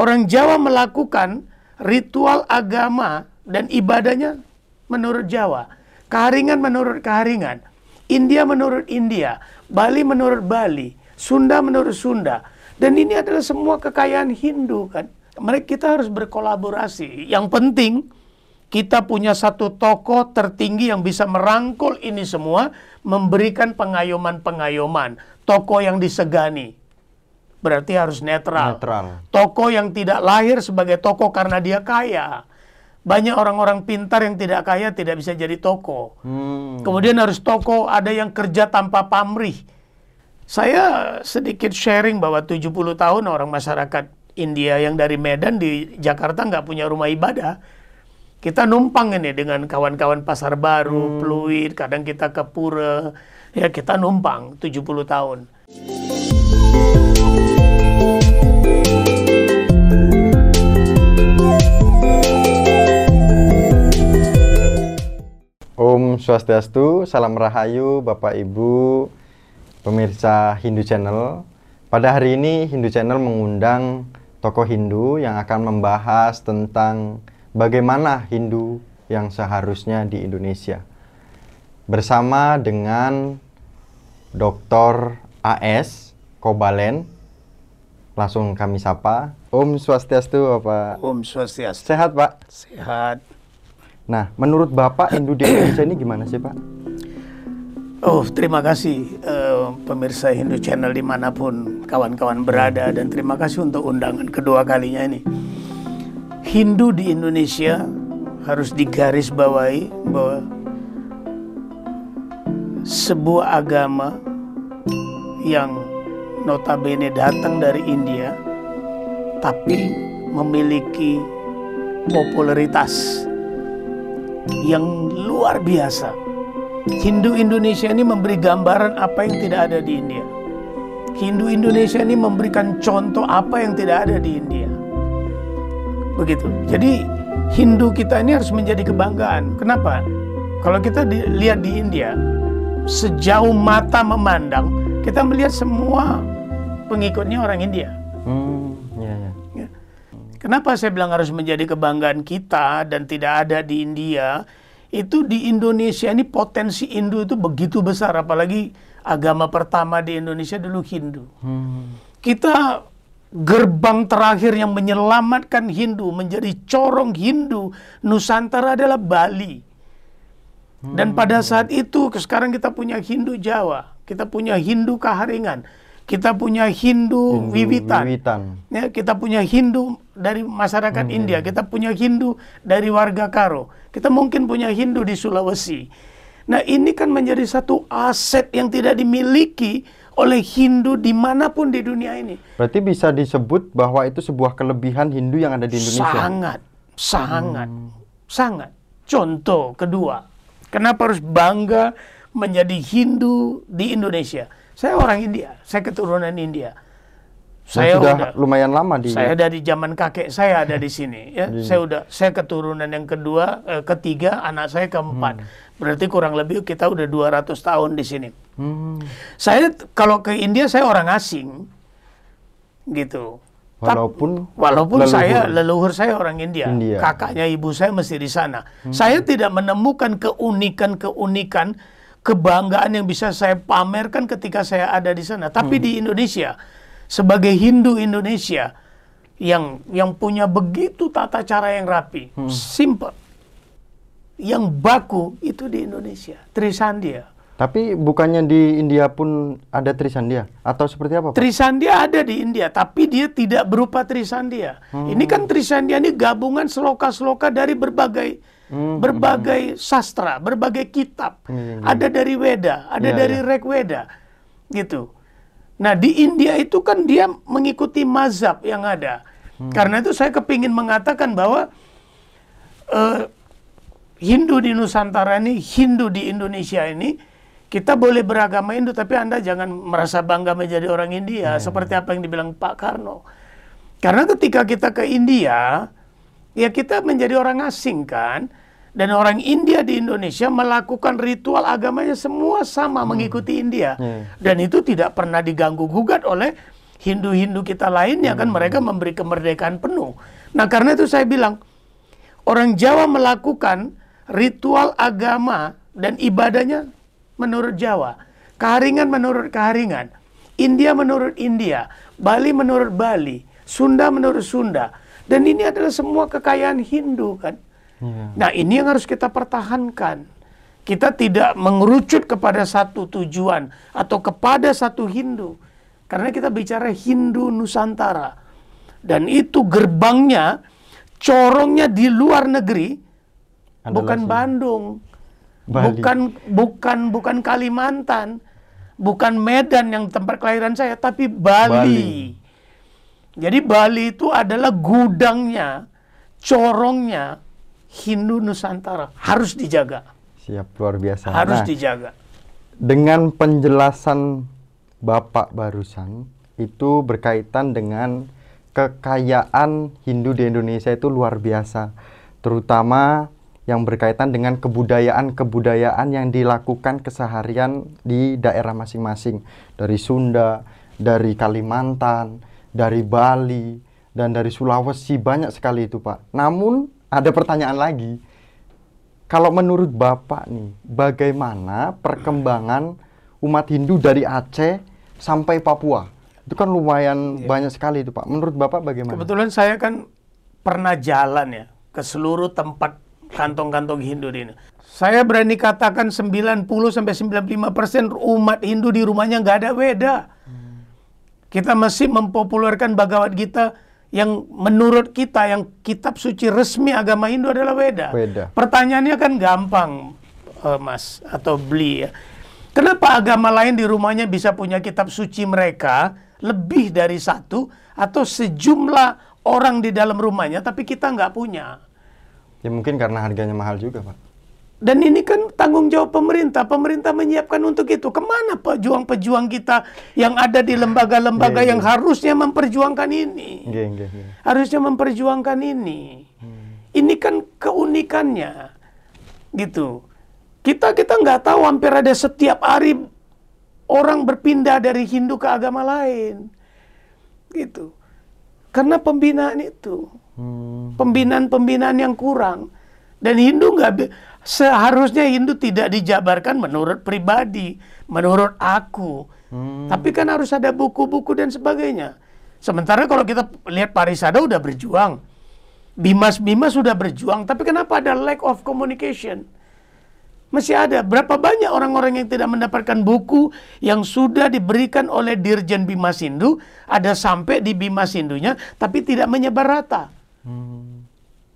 Orang Jawa melakukan ritual agama dan ibadahnya menurut Jawa. Keharingan menurut keharingan. India menurut India. Bali menurut Bali. Sunda menurut Sunda. Dan ini adalah semua kekayaan Hindu kan. Mereka kita harus berkolaborasi. Yang penting kita punya satu tokoh tertinggi yang bisa merangkul ini semua, memberikan pengayoman-pengayoman. Tokoh yang disegani. Berarti harus netral. Netral. Tokoh yang tidak lahir sebagai tokoh karena dia kaya. Banyak orang-orang pintar yang tidak kaya tidak bisa jadi tokoh. Hmm. Kemudian harus tokoh ada yang kerja tanpa pamrih. Saya sedikit sharing bahwa 70 tahun orang masyarakat India yang dari Medan di Jakarta nggak punya rumah ibadah. Kita numpang ini dengan kawan-kawan Pasar Baru, Pluit, kadang kita ke Pura. Ya kita numpang 70 tahun. Swastiastu, salam rahayu Bapak Ibu, pemirsa Hindu Channel. Pada hari ini Hindu Channel mengundang tokoh Hindu yang akan membahas tentang bagaimana Hindu yang seharusnya di Indonesia. Bersama dengan Dr. AS Kobalen. Langsung kami sapa. Om Swastiastu, Bapak. Om Swastiastu. Sehat, Pak? Sehat. Nah, menurut Bapak Hindu di Indonesia ini gimana sih, Pak? Oh, terima kasih eh, pemirsa Hindu Channel di mana pun kawan-kawan berada dan terima kasih untuk undangan kedua kalinya ini. Hindu di Indonesia harus digarisbawahi bahwa sebuah agama yang notabene datang dari India tapi memiliki popularitas yang luar biasa. Hindu Indonesia ini memberi gambaran apa yang tidak ada di India. Hindu Indonesia ini memberikan contoh apa yang tidak ada di India. Begitu. Jadi Hindu kita ini harus menjadi kebanggaan. Kenapa? Kalau kita lihat di India, sejauh mata memandang, kita melihat semua pengikutnya orang India. Hmm. Kenapa saya bilang harus menjadi kebanggaan kita dan tidak ada di India? Itu di Indonesia ini potensi Hindu itu begitu besar, apalagi agama pertama di Indonesia dulu Hindu. Hmm. Kita gerbang terakhir yang menyelamatkan Hindu menjadi corong Hindu Nusantara adalah Bali. Dan pada saat itu sekarang kita punya Hindu Jawa, kita punya Hindu Kaharingan, kita punya Hindu, Hindu Wiwitan. Wiwitan. Ya, kita punya Hindu dari masyarakat India, kita punya Hindu dari warga Karo, kita mungkin punya Hindu di Sulawesi. Nah ini kan menjadi satu aset yang tidak dimiliki oleh Hindu di mana pun di dunia ini. Berarti bisa disebut bahwa itu sebuah kelebihan Hindu yang ada di Indonesia. Sangat, sangat, sangat. Contoh kedua, kenapa harus bangga menjadi Hindu di Indonesia? Saya orang India, saya keturunan India. Dan Saya sudah udah, lumayan lama di saya dari zaman kakek saya ada di sini. Ya, saya udah, saya keturunan yang kedua, eh, ketiga, anak saya keempat. Berarti kurang lebih kita udah 200 tahun di sini. Hmm. Saya kalau ke India saya orang asing, gitu. Walaupun Walaupun leluhur. saya leluhur saya orang India, India. kakaknya ibu saya mesti di sana. Saya tidak menemukan keunikan-keunikan kebanggaan yang bisa saya pamerkan ketika saya ada di sana. Tapi di Indonesia sebagai Hindu Indonesia yang yang punya begitu tata cara yang rapi, simple. Yang baku itu di Indonesia, Trisandia. Tapi bukannya di India pun ada Trisandia atau seperti apa? Pak? Trisandia ada di India, tapi dia tidak berupa Trisandia. Ini kan Trisandia ini gabungan sloka-sloka dari berbagai berbagai sastra, berbagai kitab. Hmm. Ada dari Weda, ada Iya, dari iya. Rig Weda, gitu. Nah di India itu kan dia mengikuti mazhab yang ada. Hmm. Karena itu saya kepingin mengatakan bahwa eh, Hindu di Nusantara ini, Hindu di Indonesia ini, kita boleh beragama Hindu, tapi Anda jangan merasa bangga menjadi orang India, seperti apa yang dibilang Pak Karno. Karena ketika kita ke India, ya kita menjadi orang asing kan, dan orang India di Indonesia melakukan ritual agamanya semua sama mengikuti India, Iya. dan itu tidak pernah diganggu gugat oleh Hindu-Hindu kita lainnya kan? Mereka memberi kemerdekaan penuh. Nah karena itu saya bilang orang Jawa melakukan ritual agama dan ibadahnya menurut Jawa, Keharingan menurut Keharingan, India menurut India, Bali menurut Bali, Sunda menurut Sunda. Dan ini adalah semua kekayaan Hindu kan. Iya. Nah ini yang harus kita pertahankan. Kita tidak mengerucut kepada satu tujuan atau kepada satu Hindu. Karena kita bicara Hindu Nusantara. Dan itu gerbangnya, corongnya di luar negeri, Adalah bukan sini. Bandung, Bali. bukan bukan bukan Kalimantan, bukan Medan yang tempat kelahiran saya, tapi Bali. Bali. Jadi Bali itu adalah gudangnya, corongnya Hindu Nusantara harus dijaga, Siap luar biasa. harus Nah, dijaga. dengan penjelasan Bapak barusan itu berkaitan dengan kekayaan Hindu di Indonesia itu luar biasa, terutama yang berkaitan dengan kebudayaan-kebudayaan yang dilakukan keseharian di daerah masing-masing, dari Sunda, dari Kalimantan, dari Bali, dan dari Sulawesi banyak sekali itu, Pak. Namun ada pertanyaan lagi. Kalau menurut Bapak nih, bagaimana perkembangan umat Hindu dari Aceh sampai Papua? Itu kan lumayan banyak sekali itu, Pak. Menurut Bapak bagaimana? Kebetulan saya kan pernah jalan ya ke seluruh tempat kantong-kantong Hindu di ini. Saya berani katakan 90 sampai 95 persen umat Hindu di rumahnya nggak ada Weda. Kita masih mempopulerkan Bhagavad Gita yang menurut kita yang kitab suci resmi agama Hindu adalah Weda. Weda. Pertanyaannya kan gampang, eh, Mas atau beli ya. Kenapa agama lain di rumahnya bisa punya kitab suci mereka lebih dari satu atau sejumlah orang di dalam rumahnya tapi kita nggak punya? Ya mungkin karena harganya mahal juga, Pak. Dan ini kan tanggung jawab pemerintah. Pemerintah menyiapkan untuk itu. Ke mana pejuang-pejuang kita yang ada di lembaga-lembaga Iya, yang iya. harusnya memperjuangkan ini? Nggih, nggih, nggih. Harusnya memperjuangkan ini. Ini kan keunikannya, gitu. Kita kita nggak tahu hampir ada setiap hari orang berpindah dari Hindu ke agama lain, gitu. Karena pembinaan itu Hmm. pembinaan-pembinaan yang kurang. Dan Hindu nggak seharusnya Hindu tidak dijabarkan menurut pribadi, menurut aku. Hmm. Tapi kan harus ada buku-buku dan sebagainya. Sementara kalau kita lihat Parisada udah berjuang, Bimas-Bimas sudah berjuang, tapi kenapa ada lack of communication? Masih ada. Berapa banyak orang-orang yang tidak mendapatkan buku yang sudah diberikan oleh Dirjen Bimas Hindu, ada sampai di Bimas Hindunya, tapi tidak menyebar rata. Hmm.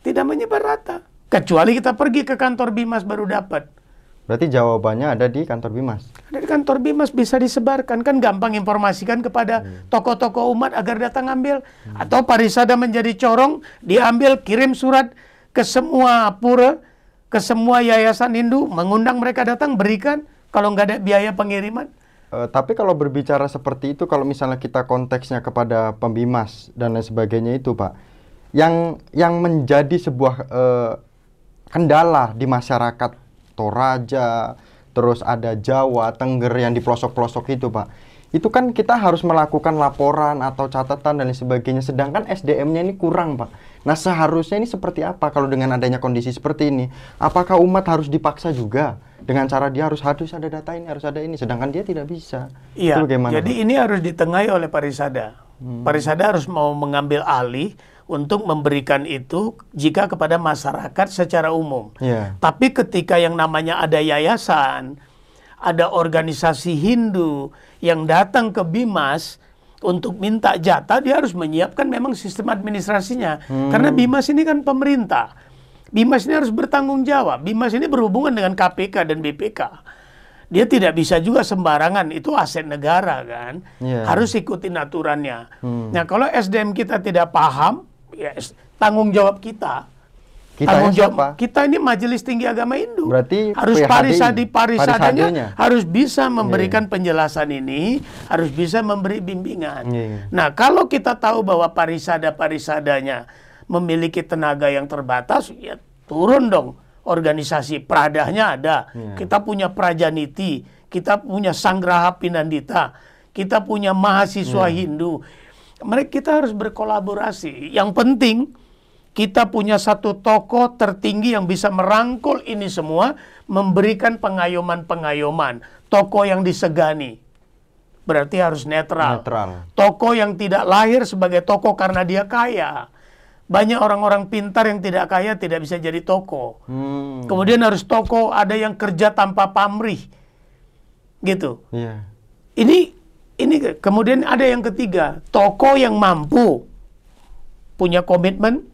Tidak menyebar rata. Kecuali kita pergi ke kantor Bimas baru dapat. Berarti jawabannya ada di kantor Bimas. Ada di kantor Bimas bisa disebarkan. Kan gampang informasikan kepada tokoh-tokoh umat agar datang ambil. Atau parisada menjadi corong, diambil, kirim surat ke semua pura, ke semua yayasan Hindu, mengundang mereka datang, berikan. Kalau nggak ada biaya pengiriman. Eh, tapi kalau berbicara seperti itu, kalau misalnya kita konteksnya kepada pembimas dan lain sebagainya itu, Pak, yang yang menjadi sebuah eh, kendala di masyarakat Toraja, terus ada Jawa, Tengger yang di pelosok-pelosok itu, Pak. Itu kan kita harus melakukan laporan atau catatan dan lain sebagainya, sedangkan SDM-nya ini kurang, Pak. Nah, seharusnya ini seperti apa kalau dengan adanya kondisi seperti ini? Apakah umat harus dipaksa juga dengan cara dia harus harus ada data ini, harus ada ini, sedangkan dia tidak bisa? Iya, Itu bagaimana, jadi Pak? ini harus ditengahi oleh parisada. Parisada harus mau mengambil alih untuk memberikan itu jika kepada masyarakat secara umum. Iya. Tapi ketika yang namanya ada yayasan, ada organisasi Hindu yang datang ke Bimas untuk minta jatah, dia harus menyiapkan memang sistem administrasinya. Karena Bimas ini kan pemerintah. Bimas ini harus bertanggung jawab. Bimas ini berhubungan dengan KPK dan BPK. Dia tidak bisa juga sembarangan, itu aset negara kan. Iya. Harus ikutin aturannya. Hmm. Nah, kalau SDM kita tidak paham, ya tanggung jawab kita. Kitanya tanggung jawab siapa? kita ini Majelis Tinggi Agama Hindu. Berarti harus parisadi parisadanya parisadanya. harus bisa memberikan penjelasan ini, harus bisa memberi bimbingan. Iya, iya. Nah, kalau kita tahu bahwa parisada-parisadanya memiliki tenaga yang terbatas, ya turun dong organisasi pradahnya ada. Iya. Kita punya Prajaniti, kita punya Sanggraha Pinandita. kita punya mahasiswa Hindu. Mereka kita harus berkolaborasi. Yang penting kita punya satu tokoh tertinggi yang bisa merangkul ini semua, memberikan pengayoman-pengayoman. Tokoh yang disegani. Berarti harus netral. Netral. Tokoh yang tidak lahir sebagai tokoh karena dia kaya. Banyak orang-orang pintar yang tidak kaya tidak bisa jadi tokoh. Hmm. Kemudian harus tokoh ada yang kerja tanpa pamrih. Gitu. Iya. Ini ini ke- kemudian ada yang ketiga, tokoh yang mampu punya komitmen,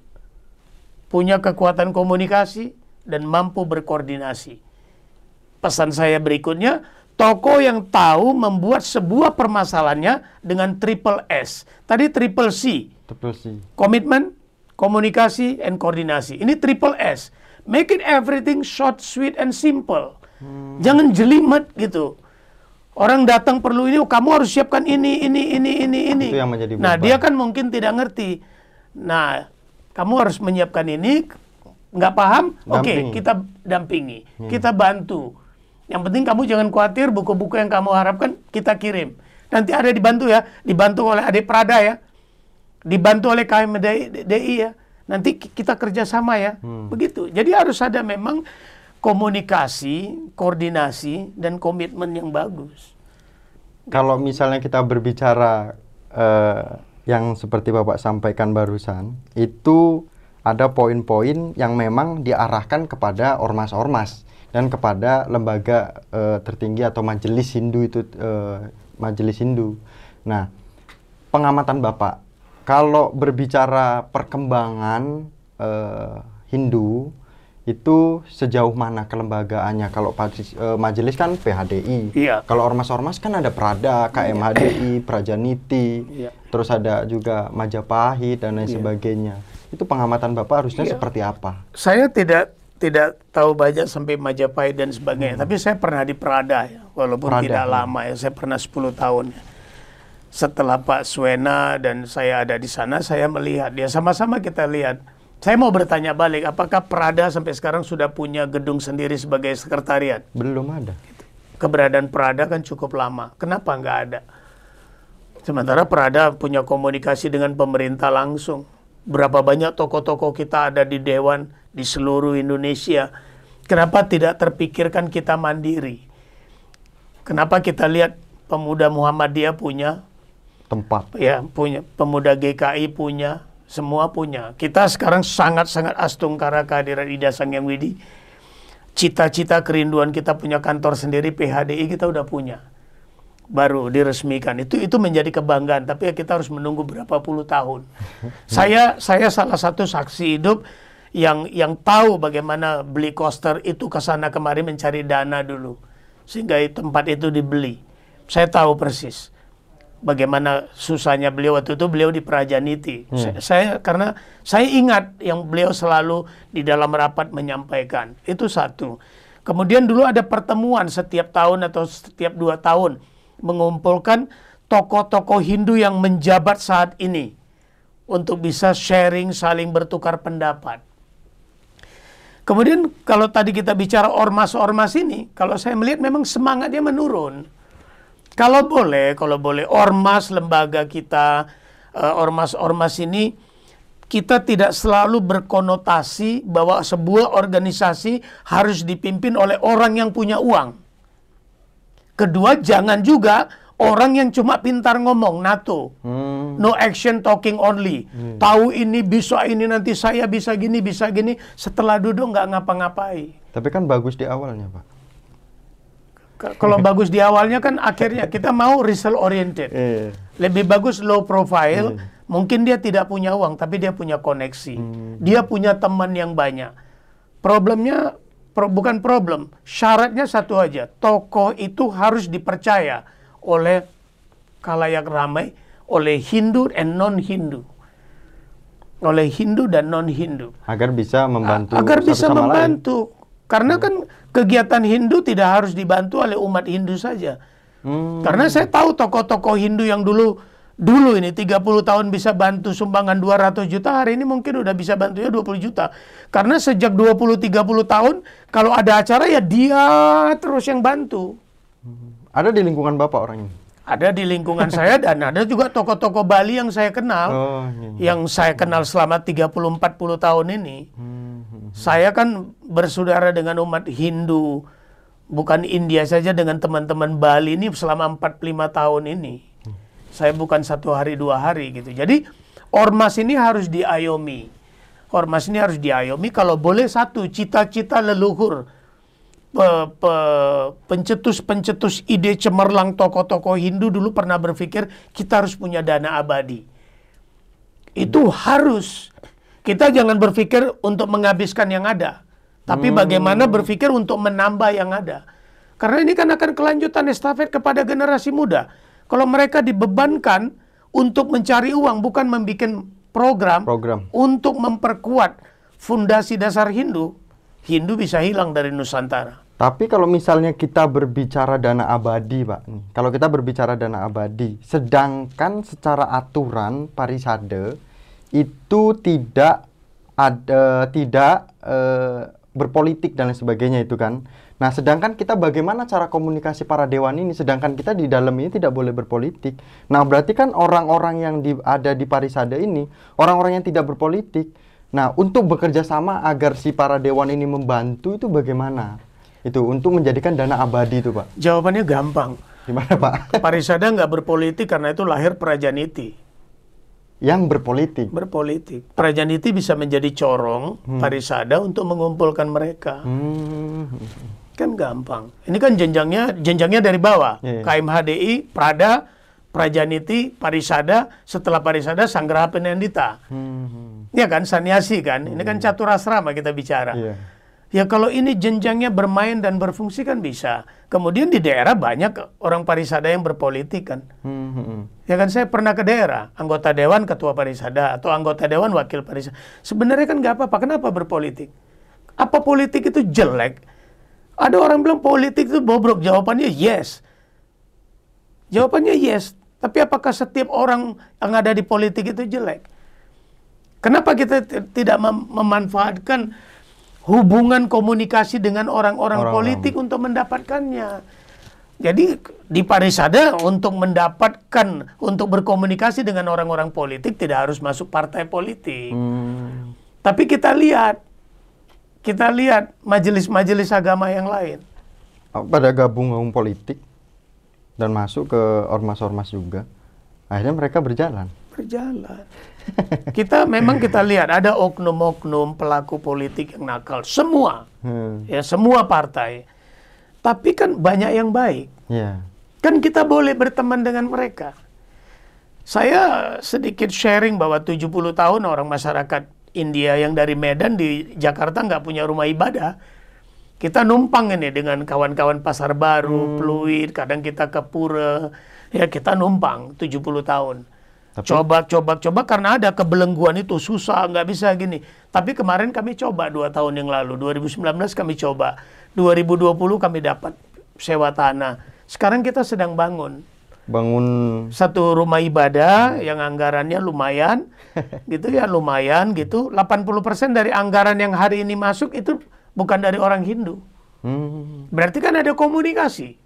punya kekuatan komunikasi dan mampu berkoordinasi. Pesan saya berikutnya, tokoh yang tahu membuat sebuah permasalahannya dengan triple S. Tadi triple C, Triple C. komitmen, komunikasi, and koordinasi. Ini triple S. Make it everything short, sweet, and simple. Jangan jelimet gitu. Orang datang perlu ini, oh, kamu harus siapkan ini, ini, ini, ini, ini. Itu yang menjadi nah, dia kan mungkin tidak ngerti. Nah, kamu harus menyiapkan ini, nggak paham? Oke, Dampingi. kita dampingi, kita bantu. Yang penting kamu jangan khawatir, buku-buku yang kamu harapkan kita kirim. Nanti ada dibantu ya, dibantu oleh adik Prada ya dibantu oleh KMDI ya. Nanti ki- kita kerjasama ya. Begitu. Jadi harus ada memang komunikasi, koordinasi, dan komitmen yang bagus. Kalau misalnya kita berbicara eh, yang seperti Bapak sampaikan barusan, itu ada poin-poin yang memang diarahkan kepada ormas-ormas dan kepada lembaga eh, tertinggi atau majelis Hindu itu eh, majelis Hindu. Nah, pengamatan Bapak, kalau berbicara perkembangan eh, Hindu itu sejauh mana kelembagaannya? Kalau eh, majelis kan PHDI, Iya. kalau ormas-ormas kan ada Prada, KMHDI, Prajaniti, Iya. terus ada juga Majapahit dan lain sebagainya. Itu pengamatan Bapak harusnya Iya. seperti apa? Saya tidak tidak tahu banyak sampai Majapahit dan sebagainya, tapi saya pernah di Prada ya, walaupun Prada, tidak hmm. lama ya, saya pernah 10 tahun. ya. Setelah Pak Suena dan saya ada di sana, saya melihat ya sama-sama kita lihat. Saya mau bertanya balik, apakah Prada sampai sekarang sudah punya gedung sendiri sebagai sekretariat? Belum ada. keberadaan Prada kan cukup lama. Kenapa nggak ada? Sementara Prada punya komunikasi dengan pemerintah langsung. Berapa banyak tokoh-tokoh kita ada di dewan di seluruh Indonesia. Kenapa tidak terpikirkan kita mandiri? Kenapa kita lihat pemuda Muhammadiyah punya, Tempat. ya punya, pemuda GKI punya, semua punya. Kita sekarang sangat-sangat astungkara kehadiran Ida Sangyang Widi. Cita-cita kerinduan kita punya kantor sendiri PHDI kita udah punya. Baru diresmikan. Itu itu menjadi kebanggaan, tapi ya kita harus menunggu berapa puluh tahun. saya saya salah satu saksi hidup yang yang tahu bagaimana beli coaster itu ke sana kemari mencari dana dulu sehingga tempat itu dibeli. Saya tahu persis bagaimana susahnya beliau waktu itu beliau di Prajaniti. Saya, saya karena saya ingat yang beliau selalu di dalam rapat menyampaikan. Itu satu. Kemudian dulu ada pertemuan setiap tahun atau setiap dua tahun mengumpulkan tokoh-tokoh Hindu yang menjabat saat ini untuk bisa sharing, saling bertukar pendapat. Kemudian kalau tadi kita bicara ormas-ormas ini, kalau saya melihat memang semangatnya menurun. Kalau boleh, kalau boleh ormas lembaga kita, eh, ormas-ormas ini kita tidak selalu berkonotasi bahwa sebuah organisasi harus dipimpin oleh orang yang punya uang. Kedua, jangan juga orang yang cuma pintar ngomong, NATO. Hmm. No action talking only. Tahu ini bisa ini nanti saya bisa gini bisa gini. Setelah duduk nggak ngapa-ngapai. Tapi kan bagus di awalnya, Pak. Kalau bagus di awalnya kan akhirnya kita mau result oriented. Iya. Lebih bagus low profile. Mungkin dia tidak punya uang tapi dia punya koneksi. Dia punya teman yang banyak. Problemnya pro- bukan problem. Syaratnya satu aja. Tokoh itu harus dipercaya oleh kalayak ramai oleh Hindu and non Hindu. Oleh Hindu dan non Hindu. Agar bisa membantu agar bisa sama lain. membantu. Karena kan kegiatan Hindu tidak harus dibantu oleh umat Hindu saja. Hmm. Karena saya tahu tokoh-tokoh Hindu yang dulu dulu ini 30 tahun bisa bantu sumbangan 200 juta, hari ini mungkin udah bisa bantunya 20 juta. Karena sejak 20 30 tahun kalau ada acara ya dia terus yang bantu. Ada di lingkungan Bapak orang ini. Ada di lingkungan saya dan ada juga tokoh-tokoh Bali yang saya kenal. Oh, iya. Yang saya kenal selama 30-40 tahun ini. Hmm. Saya kan bersaudara dengan umat Hindu. Bukan India saja dengan teman-teman Bali ini selama 45 tahun ini. Saya bukan satu hari dua hari gitu. Jadi ormas ini harus diayomi. Ormas ini harus diayomi kalau boleh satu cita-cita leluhur pe- pe- pencetus-pencetus ide cemerlang tokoh-tokoh Hindu dulu pernah berpikir kita harus punya dana abadi. Itu harus. Kita jangan berpikir untuk menghabiskan yang ada, tapi bagaimana berpikir untuk menambah yang ada. Karena ini kan akan kelanjutan estafet kepada generasi muda. Kalau mereka dibebankan untuk mencari uang bukan membuat program, Program. untuk memperkuat fundasi dasar Hindu, Hindu bisa hilang dari Nusantara. Tapi kalau misalnya kita berbicara dana abadi, Pak, kalau kita berbicara dana abadi, sedangkan secara aturan parisade itu tidak ada tidak eh, berpolitik dan lain sebagainya itu kan. Nah, sedangkan kita bagaimana cara komunikasi para dewan ini? Sedangkan kita di dalam ini tidak boleh berpolitik. Nah, berarti kan orang-orang yang di, ada di parisade ini orang-orang yang tidak berpolitik. Nah, untuk bekerja sama agar si para dewan ini membantu itu bagaimana? Itu untuk menjadikan dana abadi itu, Pak. Jawabannya gampang. Gimana, Pak? Parisada nggak berpolitik karena itu lahir Prajaniti. Yang berpolitik. Berpolitik. Prajaniti bisa menjadi corong Parisada untuk mengumpulkan mereka. Hmm. Kan gampang. Ini kan jenjangnya jenjangnya dari bawah. Iya. KMHDI, Prada, Prajaniti, Parisada, setelah Parisada Sanggraha Penendita. Hmm. Ya kan, saniasi kan. Ini kan caturasrama kita bicara. Iya. Ya kalau ini jenjangnya bermain dan berfungsi kan bisa. Kemudian di daerah banyak orang parisada yang berpolitik kan. Hmm, hmm, hmm. Ya kan saya pernah ke daerah, anggota dewan ketua parisada atau anggota dewan wakil parisada. Sebenarnya kan nggak apa-apa. Kenapa berpolitik? Apa politik itu jelek? Ada orang bilang politik itu bobrok. Jawabannya yes. Jawabannya yes. Tapi apakah setiap orang yang ada di politik itu jelek? Kenapa kita tidak mem- memanfaatkan hubungan komunikasi dengan orang-orang politik untuk mendapatkannya? Jadi di Parisada untuk mendapatkan untuk berkomunikasi dengan orang-orang politik tidak harus masuk partai politik. Hmm. Tapi kita lihat kita lihat majelis-majelis agama yang lain. Pada gabung politik dan masuk ke ormas-ormas juga. Akhirnya mereka berjalan. berjalan. Kita memang kita lihat ada oknum-oknum pelaku politik yang nakal, semua, Hmm. ya semua partai. Tapi kan banyak yang baik. Ya. Kan kita boleh berteman dengan mereka. Saya sedikit sharing bahwa 70 tahun orang masyarakat India yang dari Medan di Jakarta nggak punya rumah ibadah. Kita numpang ini dengan kawan-kawan Pasar Baru, Pluit, kadang kita ke Pura. Ya kita numpang 70 tahun. Tapi- Coba, coba, coba karena ada kebelengguan itu susah, nggak bisa gini. Tapi kemarin kami coba dua tahun yang lalu, 2019 kami coba, 2020 kami dapat sewa tanah. Sekarang kita sedang bangun Bangun satu rumah ibadah yang anggarannya lumayan, gitu ya lumayan gitu. 80% dari anggaran yang hari ini masuk itu bukan dari orang Hindu. hmm. Berarti kan ada komunikasi.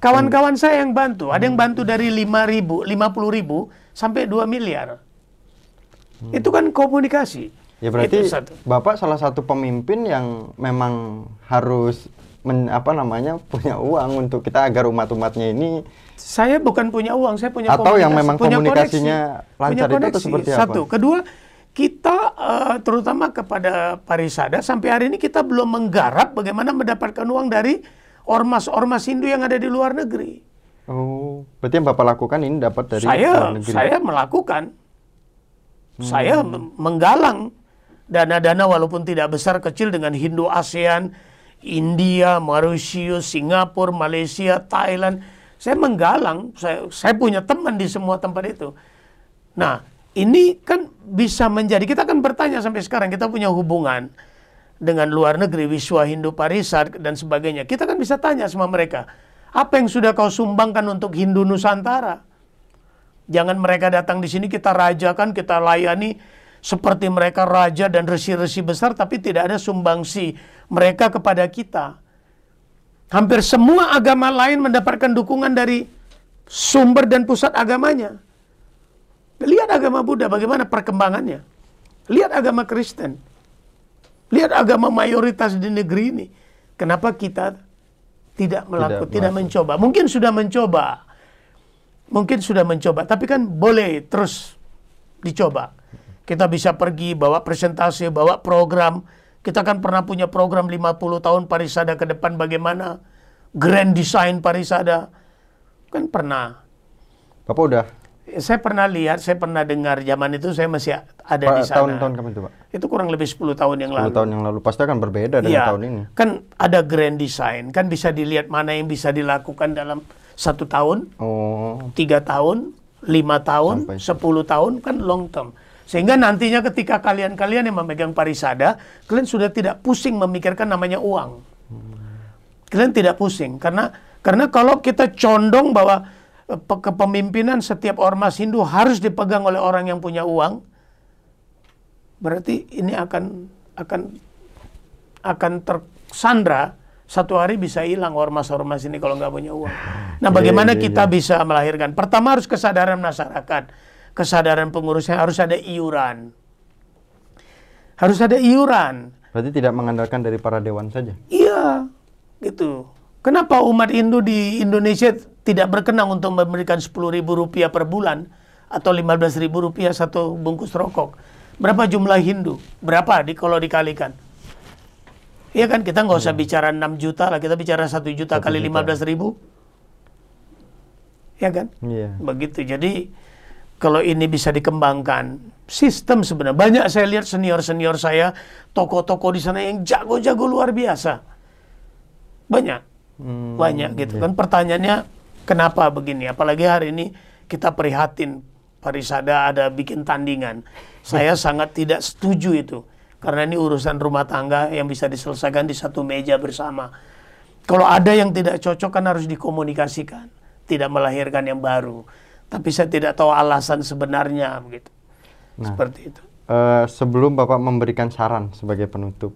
Kawan-kawan saya yang bantu, ada yang bantu dari 5 ribu, 50 ribu sampai 2 miliar. Itu kan komunikasi. Ya berarti Itu satu. Bapak salah satu pemimpin yang memang harus men- apa namanya punya uang untuk kita agar umat-umatnya ini Saya bukan punya uang, saya punya Atau yang komunikasi, memang punya komunikasinya koneksi. lancar Punya itu koneksi. seperti apa? Satu, kedua kita eh, terutama kepada Parisada sampai hari ini kita belum menggarap bagaimana mendapatkan uang dari ormas-ormas Hindu yang ada di luar negeri. oh berarti yang Bapak lakukan ini dapat dari luar saya negeri. saya melakukan, Hmm. saya menggalang dana-dana walaupun tidak besar kecil dengan Hindu ASEAN, India, Mauritius, Singapura, Malaysia, Thailand. Saya menggalang, saya, saya punya teman di semua tempat itu. Nah, ini kan bisa menjadi, kita kan bertanya sampai sekarang, kita punya hubungan dengan luar negeri, Wiswa Hindu Parisad dan sebagainya. Kita kan bisa tanya sama mereka, apa yang sudah kau sumbangkan untuk Hindu Nusantara? Jangan mereka datang di sini kita rajakan, kita layani seperti mereka raja dan resi-resi besar, tapi tidak ada sumbangsi mereka kepada kita. Hampir semua agama lain mendapatkan dukungan dari sumber dan pusat agamanya. Lihat agama Buddha bagaimana perkembangannya. Lihat agama Kristen. Lihat agama mayoritas di negeri ini. Kenapa kita tidak melakukan, tidak, tidak mencoba? Mungkin sudah mencoba. Mungkin sudah mencoba, tapi kan boleh terus dicoba. Kita bisa pergi bawa presentasi, bawa program. Kita kan pernah punya program 50 tahun Parisada ke depan bagaimana grand design Parisada. Kan pernah. Bapak udah saya pernah lihat, saya pernah dengar zaman itu saya masih ada Pak, di sana. Tahun-tahun kapan itu, Pak? Itu kurang lebih 10 tahun yang 10 lalu. 10 tahun yang lalu pasti akan berbeda dengan ya, tahun ini. Kan ada grand design, kan bisa dilihat mana yang bisa dilakukan dalam satu tahun, oh. tiga tahun, lima tahun, sepuluh tahun, kan long term. Sehingga nantinya ketika kalian-kalian yang memegang parisada, kalian sudah tidak pusing memikirkan namanya uang. Hmm. Kalian tidak pusing karena karena kalau kita condong bahwa kepemimpinan setiap ormas Hindu harus dipegang oleh orang yang punya uang, berarti ini akan akan akan tersandra satu hari bisa hilang ormas-ormas ini kalau nggak punya uang. Nah, bagaimana yeah, yeah, kita yeah. bisa melahirkan? Pertama harus kesadaran masyarakat, kesadaran pengurusnya harus ada iuran, harus ada iuran. Berarti tidak mengandalkan dari para dewan saja? Iya, gitu. Kenapa umat Hindu di Indonesia tidak berkenang untuk memberikan sepuluh ribu rupiah per bulan atau lima belas ribu rupiah satu bungkus rokok? Berapa jumlah Hindu? Berapa di kalau dikalikan? Iya kan kita nggak usah hmm. bicara 6 juta lah, kita bicara satu juta 1 kali lima belas ribu. Ya kan? Iya. Begitu. Jadi kalau ini bisa dikembangkan, sistem sebenarnya banyak saya lihat senior-senior saya, toko-toko di sana yang jago-jago luar biasa. Banyak hmm, banyak gitu iya. kan pertanyaannya kenapa begini? Apalagi hari ini kita prihatin Parisada ada bikin tandingan. Saya sangat tidak setuju itu karena ini urusan rumah tangga yang bisa diselesaikan di satu meja bersama. Kalau ada yang tidak cocok kan harus dikomunikasikan tidak melahirkan yang baru. Tapi saya tidak tahu alasan sebenarnya begitu. Nah, seperti itu. uh, sebelum bapak memberikan saran sebagai penutup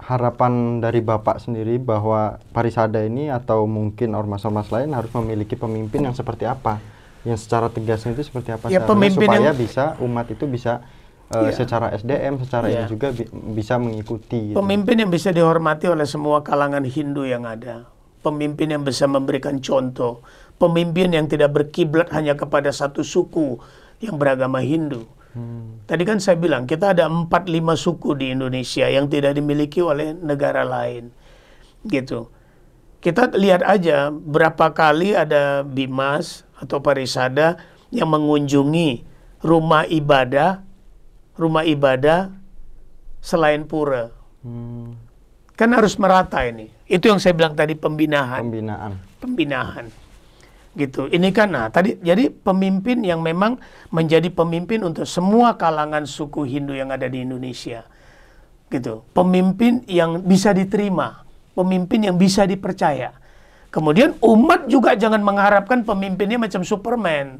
harapan dari Bapak sendiri bahwa Parisada ini atau mungkin ormas-ormas lain harus memiliki pemimpin yang seperti apa? Yang secara tegasnya itu seperti apa? Ya, pemimpin supaya yang... bisa umat itu bisa uh, ya. secara SDM, secara ya. ini juga bi bisa mengikuti. Gitu. Pemimpin yang bisa dihormati oleh semua kalangan Hindu yang ada. Pemimpin yang bisa memberikan contoh. Pemimpin yang tidak berkiblat hanya kepada satu suku yang beragama Hindu Hmm. Tadi kan saya bilang kita ada 4-5 suku di Indonesia yang tidak dimiliki oleh negara lain. Gitu. Kita lihat aja berapa kali ada bimas atau parisada yang mengunjungi rumah ibadah, rumah ibadah selain pura. Hmm. Kan harus merata ini. Itu yang saya bilang tadi pembinaan. Pembinaan. Pembinaan gitu. Ini kan nah tadi jadi pemimpin yang memang menjadi pemimpin untuk semua kalangan suku Hindu yang ada di Indonesia. Gitu. Pemimpin yang bisa diterima, pemimpin yang bisa dipercaya. Kemudian umat juga jangan mengharapkan pemimpinnya macam Superman.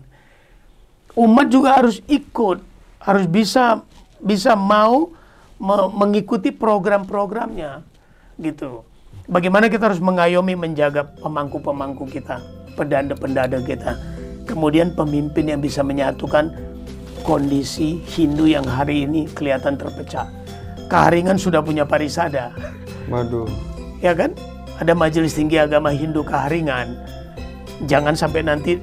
Umat juga harus ikut, harus bisa bisa mau me mengikuti program-programnya gitu. Bagaimana kita harus mengayomi menjaga pemangku-pemangku kita pendada-pendada kita. Kemudian pemimpin yang bisa menyatukan kondisi Hindu yang hari ini kelihatan terpecah. Keharingan sudah punya parisada. Waduh. Ya kan? Ada majelis tinggi agama Hindu keharingan. Jangan sampai nanti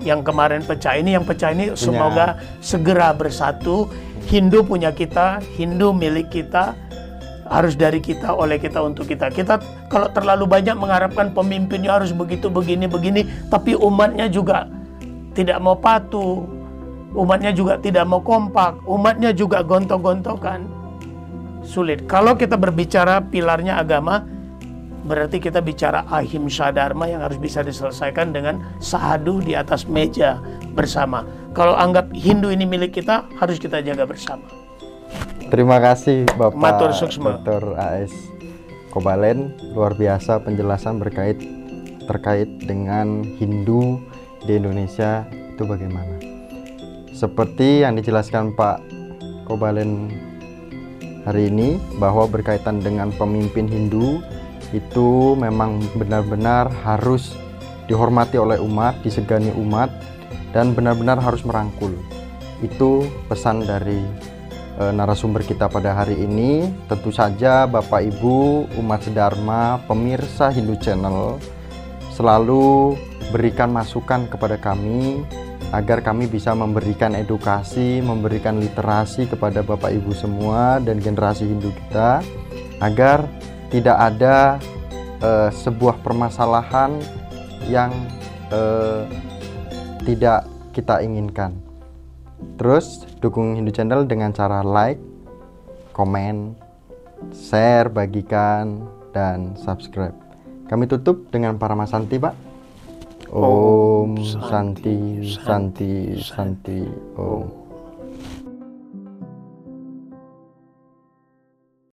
yang kemarin pecah ini, yang pecah ini semoga segera bersatu. Hindu punya kita, Hindu milik kita, harus dari kita oleh kita untuk kita. Kita kalau terlalu banyak mengharapkan pemimpinnya harus begitu begini begini, tapi umatnya juga tidak mau patuh. Umatnya juga tidak mau kompak, umatnya juga gontok-gontokan. Sulit. Kalau kita berbicara pilarnya agama, berarti kita bicara ahimsa dharma yang harus bisa diselesaikan dengan sahadu di atas meja bersama. Kalau anggap Hindu ini milik kita, harus kita jaga bersama. Terima kasih Bapak Matur Suksma. Dr. AS Kobalen luar biasa penjelasan berkait terkait dengan Hindu di Indonesia itu bagaimana. Seperti yang dijelaskan Pak Kobalen hari ini bahwa berkaitan dengan pemimpin Hindu itu memang benar-benar harus dihormati oleh umat, disegani umat, dan benar-benar harus merangkul. Itu pesan dari e, narasumber kita pada hari ini. Tentu saja Bapak Ibu, umat sedharma, pemirsa Hindu Channel selalu berikan masukan kepada kami agar kami bisa memberikan edukasi, memberikan literasi kepada Bapak Ibu semua dan generasi Hindu kita agar tidak ada uh, sebuah permasalahan yang uh, tidak kita inginkan. Terus dukung Hindu Channel dengan cara like, komen, share, bagikan, dan subscribe. Kami tutup dengan para masanti, Pak. Om Santi Santi Santi Om.